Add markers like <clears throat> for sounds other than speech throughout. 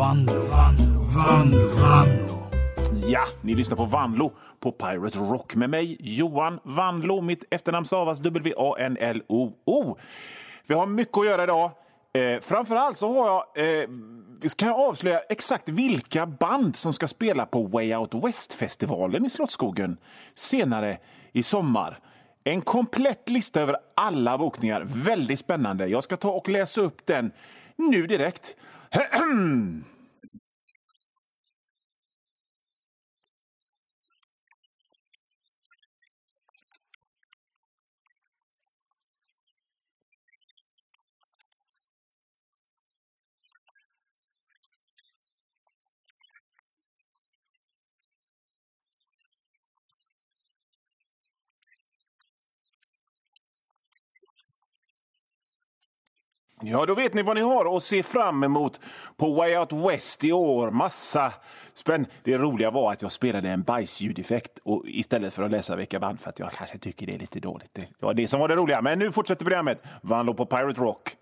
Vanlo, Vanlo, Vanlo, Vanlo. Ja, ni lyssnar på Vanlo på Pirate Rock med mig, Johan Vanlo. Mitt efternamn stavas W-A-N-L-O-O. Vi har mycket att göra idag. Eh, framförallt så har jag, eh, kan jag avslöja exakt vilka band som ska spela på Way Out West-festivalen i Slottsskogen senare i sommar. En komplett lista över alla bokningar. Väldigt spännande. Jag ska ta och läsa upp den nu direkt. <clears throat> Ja, då vet ni vad ni har att se fram emot på Way Out West i år. Massa spänn. Det roliga var att jag spelade en bajsljudeffekt och istället för att läsa vilka band för att jag kanske tycker det är lite dåligt. Det var det som var det roliga. Men nu fortsätter programmet. Vanlo på Pirate Rock.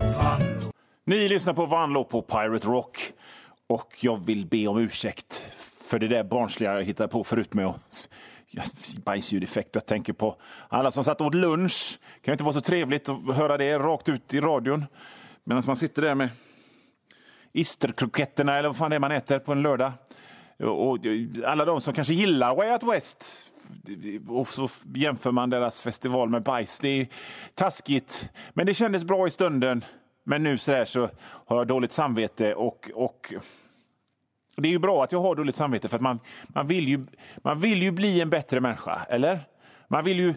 Ni lyssnar på Vanlo på Pirate Rock. Och jag vill be om ursäkt för det där barnsliga jag hittade på förut med att bajsljudeffekt. Jag tänker på alla som satt och åt lunch. Det kan inte vara så trevligt att höra det rakt ut i radion. Medan man sitter där med isterkroketterna eller vad fan det är man äter på en lördag. Och alla de som kanske gillar Way Out West och så jämför man deras festival med bajs. Det är taskigt, men det kändes bra i stunden. Men nu så, så har jag dåligt samvete och, och det är ju bra att jag har dåligt samvete för att man, man, vill ju, man vill ju bli en bättre människa, eller? Man vill ju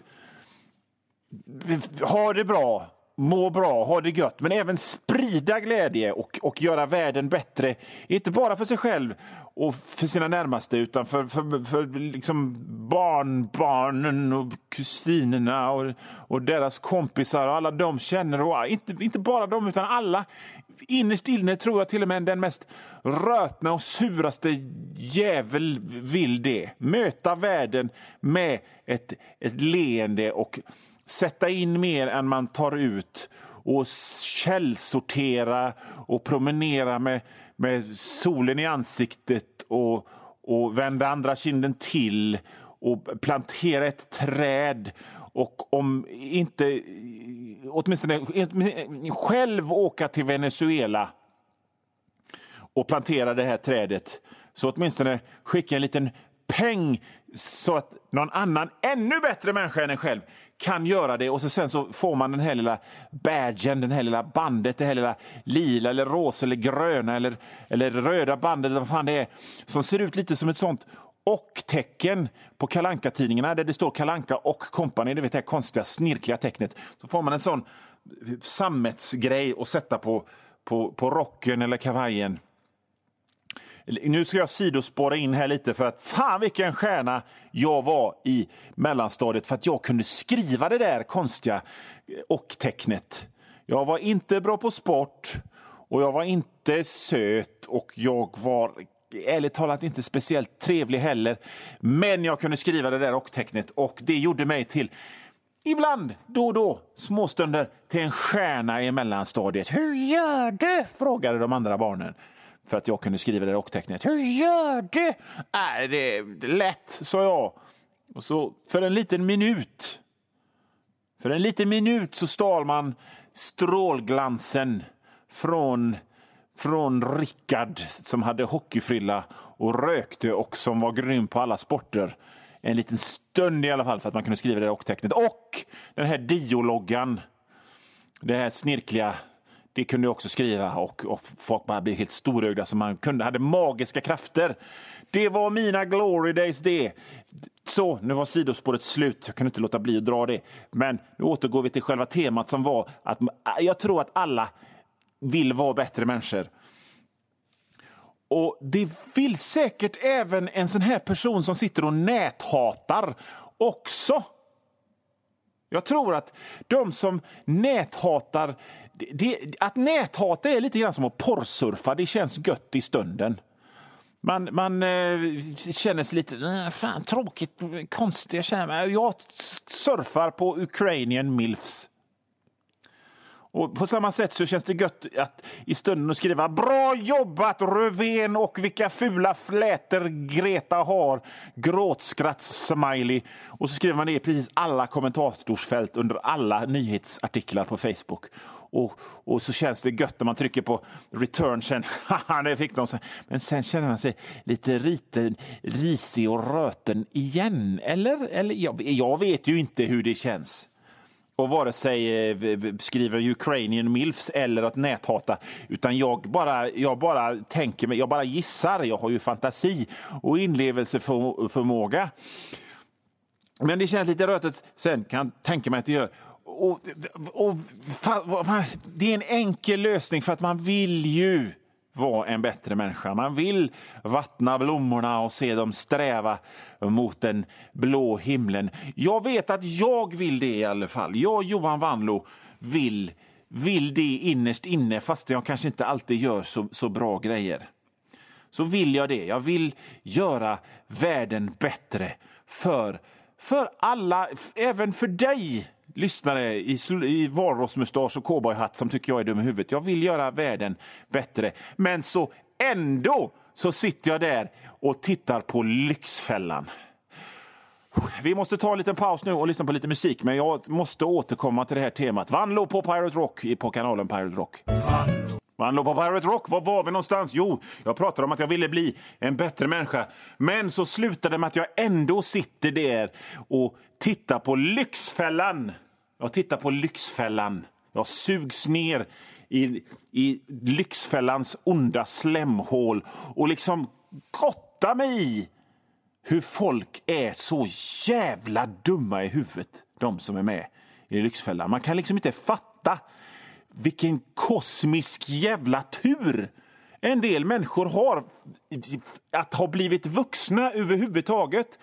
ha det bra må bra, ha det gött, men även sprida glädje och, och göra världen bättre. Inte bara för sig själv och för sina närmaste, utan för, för, för liksom barnbarnen och kusinerna och, och deras kompisar och alla de känner. Och, ah, inte, inte bara de, utan alla. Innerst inne tror jag till och med den mest rötna och suraste jävel vill det. Möta världen med ett, ett leende och sätta in mer än man tar ut och källsortera och promenera med, med solen i ansiktet och, och vända andra kinden till och plantera ett träd och om inte åtminstone själv åka till Venezuela och plantera det här trädet. Så åtminstone skicka en liten peng så att någon annan, ännu bättre människa än en själv kan göra det och så sen så får man den här lilla badgen, den här lilla bandet, det här lilla lila eller rosa eller gröna eller, eller röda bandet, vad fan det är, som ser ut lite som ett sånt och-tecken på kalanka tidningarna där det står Kalanka och kompani, det vet det här konstiga snirkliga tecknet. Så får man en sån sammetsgrej att sätta på, på, på rocken eller kavajen. Nu ska jag sidospåra in här lite för att fan vilken stjärna jag var i mellanstadiet för att jag kunde skriva det där konstiga eh, och-tecknet. Jag var inte bra på sport och jag var inte söt och jag var ärligt talat inte speciellt trevlig heller. Men jag kunde skriva det där och-tecknet och det gjorde mig till Ibland, då och då, småstunder till en stjärna i mellanstadiet. Hur gör du? frågade de andra barnen för att jag kunde skriva det rocktecknet. Hur gör du? Äh, det är lätt, sa jag. Och så för en liten minut, för en liten minut så stal man strålglansen från, från Rickard som hade hockeyfrilla och rökte och som var grym på alla sporter. En liten stund i alla fall för att man kunde skriva det rocktecknet. Och den här diologgan, det här snirkliga det kunde jag också skriva och, och folk bara blev helt storögda så alltså, man kunde, hade magiska krafter. Det var mina glory days det. Så, nu var sidospåret slut. Jag kunde inte låta bli att dra det. Men nu återgår vi till själva temat som var att jag tror att alla vill vara bättre människor. Och det vill säkert även en sån här person som sitter och näthatar också. Jag tror att de som näthatar det, att näthata är lite grann som att porrsurfa. Det känns gött i stunden. Man, man eh, känner sig lite äh, fan, tråkigt, konstigt. Jag, känner mig. jag surfar på Ukrainian milfs. Och på samma sätt så känns det gött att i stunden att skriva Bra jobbat Rövén och vilka fula flätor Greta har. Gråtskratts-smiley. Och så skriver man det i precis alla kommentatorsfält under alla nyhetsartiklar på Facebook. Och, och så känns det gött när man trycker på return sen. <laughs> Haha, det fick de. Men sen känner man sig lite riten, risig och röten igen. Eller? Eller jag, jag vet ju inte hur det känns och vare sig skriver Ukrainian milfs eller att näthata. Utan jag bara, jag bara tänker mig, jag bara gissar. Jag har ju fantasi och inlevelseförmåga. Men det känns lite rötet sen, kan jag tänka mig att det gör. Och, och, det är en enkel lösning för att man vill ju vara en bättre människa. Man vill vattna blommorna och se dem sträva mot den blå himlen. Jag vet att jag vill det i alla fall. Jag, Johan Wanlo, vill, vill det innerst inne fast jag kanske inte alltid gör så, så bra grejer. Så vill jag det. Jag vill göra världen bättre för, för alla, även för dig lyssnare i, i valrossmustasch och cowboyhatt som tycker jag är dum i huvudet. Jag vill göra världen bättre. Men så ändå så sitter jag där och tittar på Lyxfällan. Vi måste ta en liten paus nu och lyssna på lite musik, men jag måste återkomma till det här temat. Vanlo på Pirate Rock på kanalen Pirate Rock. Vanlo på Pirate Rock, var var vi någonstans? Jo, jag pratade om att jag ville bli en bättre människa. Men så slutade det med att jag ändå sitter där och tittar på Lyxfällan. Jag tittar på Lyxfällan. Jag sugs ner i, i Lyxfällans onda slemhål och liksom gottar mig i hur folk är så jävla dumma i huvudet, de som är med i Lyxfällan. Man kan liksom inte fatta vilken kosmisk jävla tur en del människor har att ha blivit vuxna överhuvudtaget.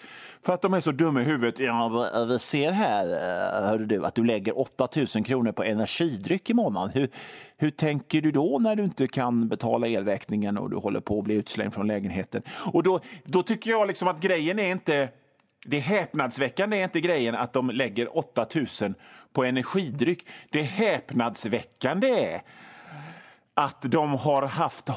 För att de är så dumma i huvudet. Ja, eh, vi ser här eh, hörde du, att du lägger 8 000 kronor på energidryck i månaden. Hur, hur tänker du då när du inte kan betala elräkningen och du håller på att bli utslängd från lägenheten? Och då, då tycker jag liksom att grejen är inte... Det häpnadsväckande är inte grejen att de lägger 8 000 på energidryck. Det häpnadsväckande är att de har haft,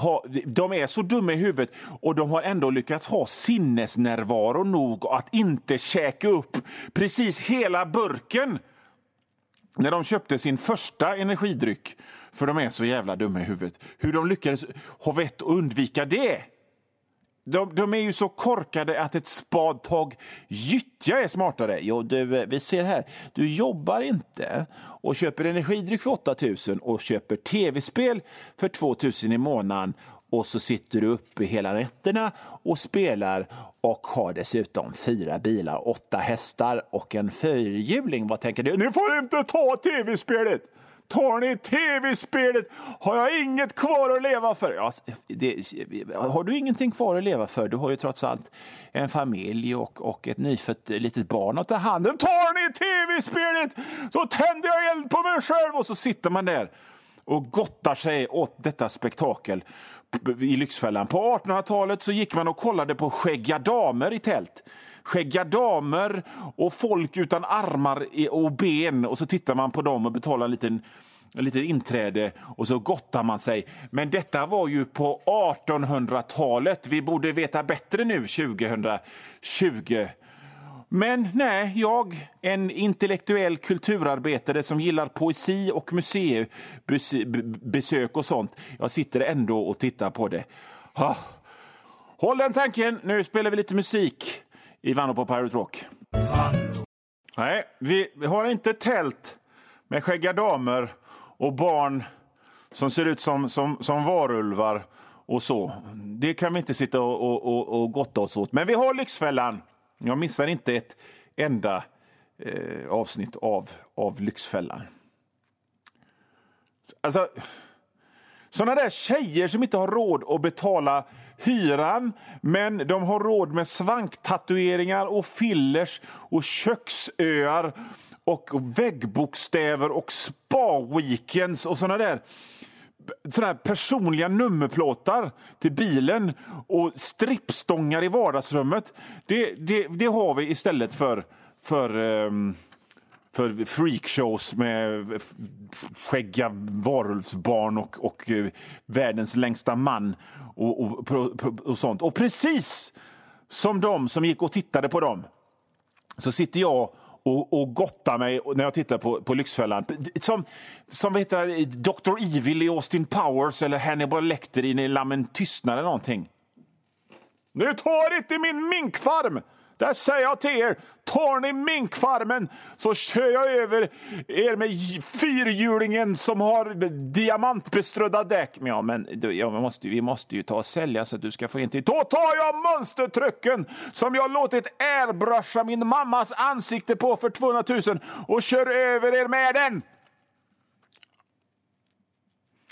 de är så dumma i huvudet och de har ändå lyckats ha sinnesnärvaro nog att inte käka upp precis hela burken när de köpte sin första energidryck. För de är så jävla dumma i huvudet. Hur de lyckades ha vett att undvika det de, de, är ju så korkade att ett spadtag gyttja är smartare. Jo, du, eh, vi ser här, du jobbar inte och köper energidryck för 8 000 och köper tv-spel för 2 000 i månaden och så sitter du uppe hela nätterna och spelar och har dessutom fyra bilar, åtta hästar och en fyrhjuling. Vad tänker du? Ni får inte ta tv-spelet! Tar ni tv-spelet har jag inget kvar att leva för. Ja, det, har du ingenting kvar att leva för? Du har ju trots allt en familj och, och ett nyfött litet barn att ta hand om. Tar ni tv-spelet så tänder jag eld på mig själv och så sitter man där och gottar sig åt detta spektakel i Lyxfällan. På 1800-talet så gick man och kollade på Skägga damer i tält Skägga damer och folk utan armar och ben. Och så tittar man på dem och betalar en liten litet inträde och så gottar man sig. Men detta var ju på 1800-talet. Vi borde veta bättre nu, 2020. Men nej, jag, en intellektuell kulturarbetare som gillar poesi och museibesök och sånt, jag sitter ändå och tittar på det. Håll den tanken, nu spelar vi lite musik i Vanno på Pirate Rock. Nej, vi har inte tält med skäggiga damer och barn som ser ut som, som, som varulvar och så. Det kan vi inte sitta och, och, och, gotta oss åt. Men vi har Lyxfällan. Jag missar inte ett enda eh, avsnitt av, av Lyxfällan. Alltså, såna där tjejer som inte har råd att betala hyran, men de har råd med svanktatueringar och fillers och köksöar och väggbokstäver och spa-weekends och såna där såna personliga nummerplåtar till bilen och strippstångar i vardagsrummet. Det, det, det har vi istället för, för um, för freakshows med skäggiga varulvsbarn och, och eh, världens längsta man och, och, och, och sånt. Och precis som de som gick och tittade på dem så sitter jag och, och gotta mig när jag tittar på, på Lyxfällan. Som, som heter Dr. Evil i Austin Powers eller Hannibal Lecter i Lammen tystnad eller någonting. Nu tar inte min minkfarm! Där säger jag till er, tar ni minkfarmen så kör jag över er med fyrhjulingen som har diamantbeströdda däck. Men ja, men ja, vi, måste, vi måste ju ta och sälja så att du ska få in till... Då tar jag mönstertrycken som jag låtit airbrusha min mammas ansikte på för 200 000 och kör över er med den!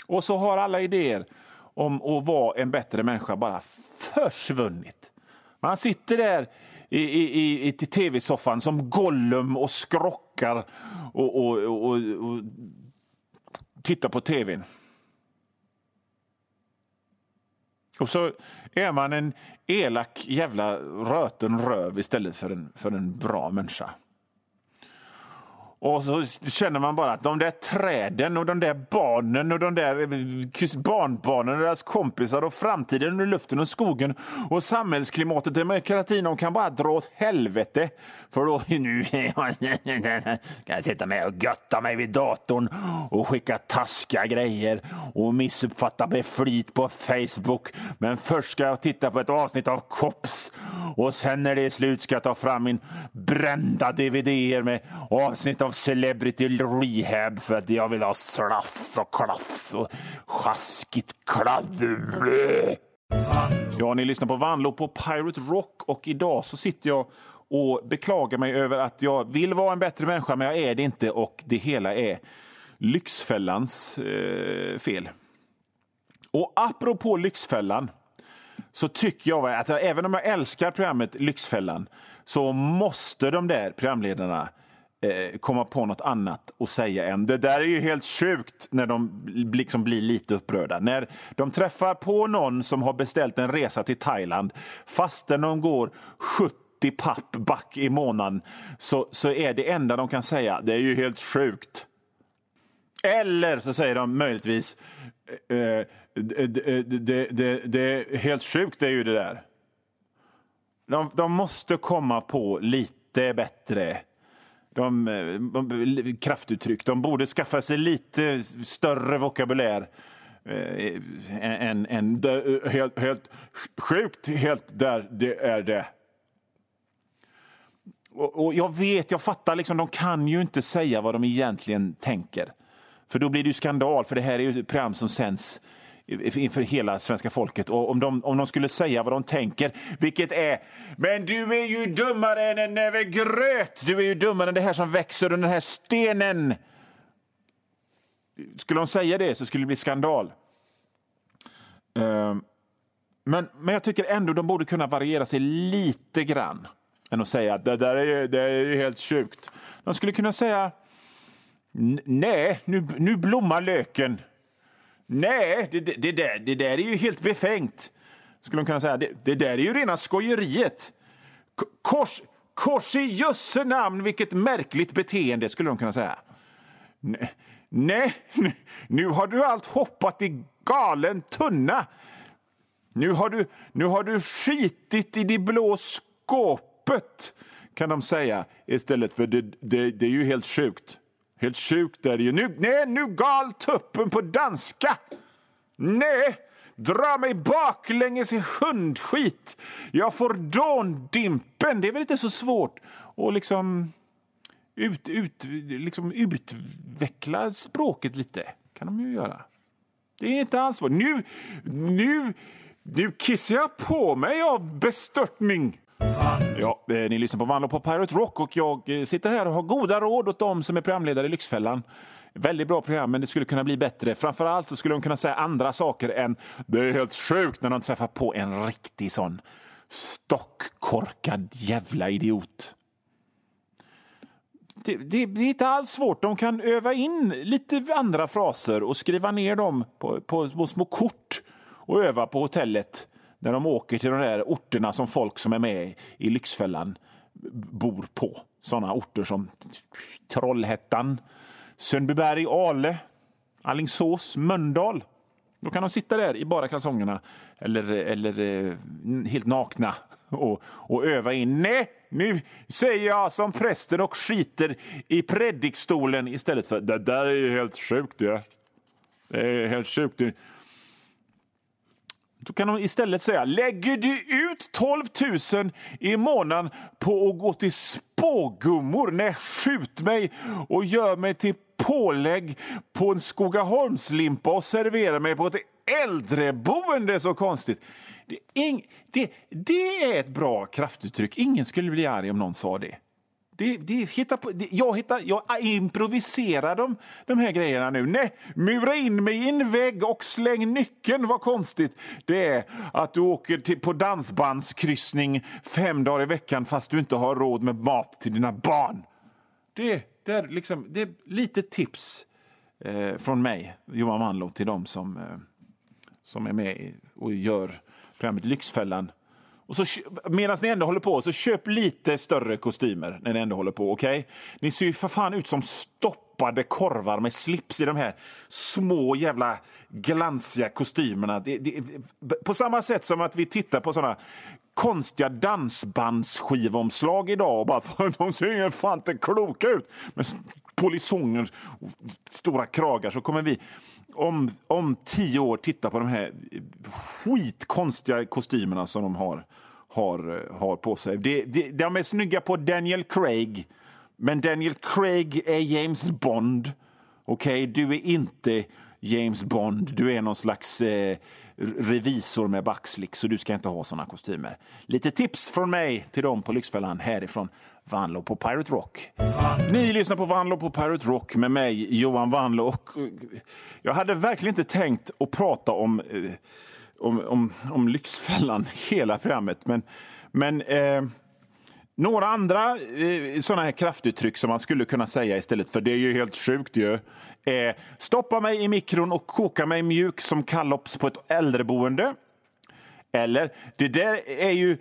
Och så har alla idéer om att vara en bättre människa bara försvunnit. Man sitter där i, i, i tv-soffan som Gollum och skrockar och, och, och, och tittar på tvn. Och så är man en elak jävla röten röv istället för en, för en bra människa. Och så känner man bara att de där träden och de där barnen och de där eh, barnbarnen och deras kompisar och framtiden och luften och skogen och samhällsklimatet och demokratin, de kan bara dra åt helvete. För då <laughs> nu <laughs> kan jag sitta med och götta mig vid datorn och skicka taskiga grejer och missuppfatta med flit på Facebook. Men först ska jag titta på ett avsnitt av Kops och sen när det är slut ska jag ta fram min brända dvd med avsnitt av Celebrity Rehab för att jag vill ha slafs och klafs och sjaskigt kladd. Ja, ni lyssnar på Vanlo på Pirate Rock och idag så sitter jag och beklagar mig över att jag vill vara en bättre människa men jag är det inte och det hela är Lyxfällans eh, fel. Och apropå Lyxfällan så tycker jag att även om jag älskar programmet Lyxfällan så måste de där programledarna eh, komma på något annat och säga än det där är ju helt sjukt när de liksom blir lite upprörda. När de träffar på någon som har beställt en resa till Thailand fastän de går 70 papp back i månaden så, så är det enda de kan säga det är ju helt sjukt. Eller så säger de möjligtvis eh, eh det, det, det, det, är helt sjukt det är ju det där. De, de måste komma på lite bättre de, de, kraftuttryck. De borde skaffa sig lite större vokabulär än, eh, än, än helt, helt sjukt, helt där det är det. Och, och, jag vet, jag fattar, liksom, de kan ju inte säga vad de egentligen tänker. För då blir det ju skandal, för det här är ju ett program som sänds inför hela svenska folket. Och om de, om de skulle säga vad de tänker, vilket är “men du är ju dummare än en näve gröt, du är ju dummare än det här som växer under den här stenen”. Skulle de säga det så skulle det bli skandal. Ehm, men, men jag tycker ändå de borde kunna variera sig lite grann än att säga att det där är, det är helt sjukt. De skulle kunna säga nej, nu, nu blommar löken. Nej, det, det, det, där, det där är ju helt befängt. Skulle de kunna säga. Det, det där är ju rena skojeriet. Kors, kors i jösse namn, vilket märkligt beteende, skulle de kunna säga. Nej, nej, nu har du allt hoppat i galen tunna. Nu har du, nu har du skitit i det blå skåpet, kan de säga istället för det, det, det är ju helt sjukt. Helt sjukt är det ju. Nu, nej, nu gal tuppen på danska! Nej, dra mig baklänges i hundskit. Jag får dåndimpen. Det är väl inte så svårt att liksom, ut, ut, liksom utveckla språket lite. kan de ju göra. Det är inte alls svårt. Nu, nu, nu kissar jag på mig av bestörtning. Ja, eh, ni lyssnar på Vanlo på Pirate Rock och jag eh, sitter här och har goda råd åt dem som är programledare i Lyxfällan. Väldigt bra program, men det skulle kunna bli bättre. Framförallt så skulle de kunna säga andra saker än det är helt sjukt när de träffar på en riktig sån stockkorkad jävla idiot. Det, det, det, är inte alls svårt. De kan öva in lite andra fraser och skriva ner dem på, på, på små kort och öva på hotellet när de åker till de där orterna som folk som är med i Lyxfällan bor på. sådana orter som Trollhättan, Sundbyberg, Ale, Alingsås, Mölndal. Då kan de sitta där i bara kalsongerna eller, eller eh, helt nakna och, och öva in. Nej, nu säger jag som prästen och skiter i predikstolen istället för det där är ju helt sjukt. Det, det är helt sjukt. Då kan de istället säga, lägger du ut 12 000 i månaden på att gå till spågummor? Nej, skjut mig och gör mig till pålägg på en Skogaholmslimpa och servera mig på ett äldreboende. Så konstigt. Det, ing, det, det är ett bra kraftuttryck. Ingen skulle bli arg om någon sa det. Det, det, hitta på, det, jag, hittar, jag improviserar de, de här grejerna nu. Nej, mura in mig i en vägg och släng nyckeln. Vad konstigt det är att du åker till, på dansbandskryssning fem dagar i veckan fast du inte har råd med mat till dina barn. Det, det, är, liksom, det är lite tips eh, från mig, Johan Manlo, till dem som, eh, som är med och gör programmet Lyxfällan och så, medan ni ändå håller på, så köp lite större kostymer när ni ändå håller på. Okay? Ni ser ju för fan ut som stoppade korvar med slips i de här små jävla glansiga kostymerna. Det, det, på samma sätt som att vi tittar på såna konstiga dansbandsskivomslag idag och bara <laughs> de ser ju fan inte kloka ut med polisonger och stora kragar så kommer vi om, om tio år titta på de här skitkonstiga kostymerna som de har, har, har på sig. Det, det, de är snygga på Daniel Craig, men Daniel Craig är James Bond. Okej, okay? du är inte James Bond. Du är någon slags eh, revisor med backslick, så du ska inte ha såna kostymer. Lite tips från mig till dem på Lyxfällan härifrån Vanlo på Pirate Rock. Ni lyssnar på Vanlo på Pirate Rock med mig, Johan Vanlo. Och jag hade verkligen inte tänkt att prata om, eh, om, om, om Lyxfällan <laughs> hela programmet, men, men eh, några andra eh, sådana här kraftuttryck som man skulle kunna säga istället för det är ju helt sjukt ju. Eh, stoppa mig i mikron och koka mig mjuk som kallops på ett äldreboende. Eller, det där är ju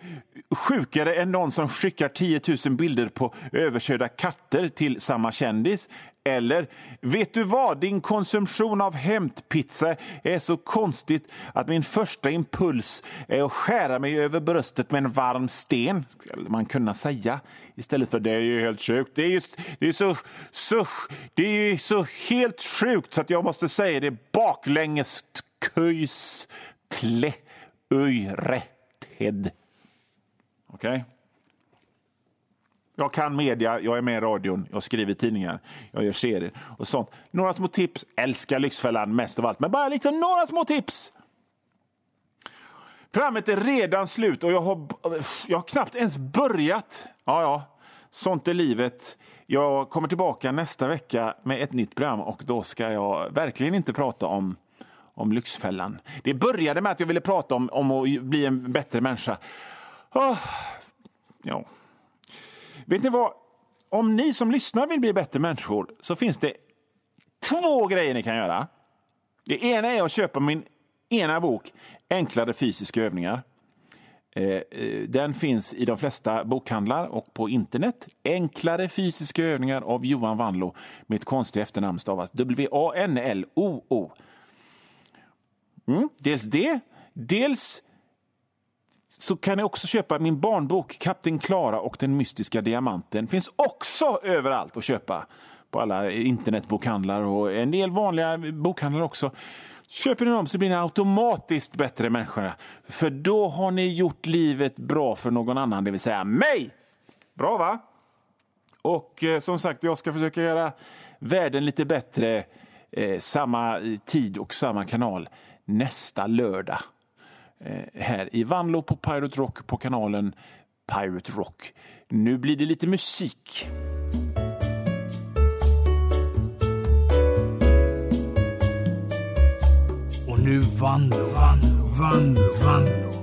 sjukare än någon som skickar 10 000 bilder på överkörda katter till samma kändis. Eller, vet du vad? Din konsumtion av hämtpizza är så konstigt att min första impuls är att skära mig över bröstet med en varm sten. Skulle man kunna säga. Istället för det är ju helt sjukt. Det är, just, det är, så, så, det är så helt sjukt så att jag måste säga det baklänges köjs tle Öyreted. Okej? Okay? Jag kan media, jag är med i radion, jag skriver tidningar, jag gör serier och sånt. Några små tips. Älskar Lyxfällan mest av allt, men bara liksom några små tips. Programmet är redan slut och jag har, jag har knappt ens börjat. Ja, ja, sånt är livet. Jag kommer tillbaka nästa vecka med ett nytt program och då ska jag verkligen inte prata om om Lyxfällan. Det började med att jag ville prata om, om att bli en bättre människa. Oh, ja. Vet ni vad? Om ni som lyssnar vill bli bättre människor så finns det två grejer ni kan göra. Det ena är att köpa min ena bok, Enklare fysiska övningar. Eh, eh, den finns i de flesta bokhandlar och på internet. Enklare fysiska övningar av Johan Wanlo. Mitt konstiga efternamn stavas W-A-N-L-O-O. Mm, dels det, dels så kan ni också köpa min barnbok Kapten Klara och den mystiska diamanten. Finns också överallt att köpa på alla internetbokhandlar och en del vanliga bokhandlar också. Köper ni dem så blir ni automatiskt bättre människor. För då har ni gjort livet bra för någon annan, det vill säga mig. Bra va? Och eh, som sagt, jag ska försöka göra världen lite bättre eh, samma tid och samma kanal nästa lördag Eh, här i Vanlo på Pirate Rock på kanalen Pirate Rock. Nu blir det lite musik. Och nu Vanlo, Vanlo, Vanlo, Vanlo.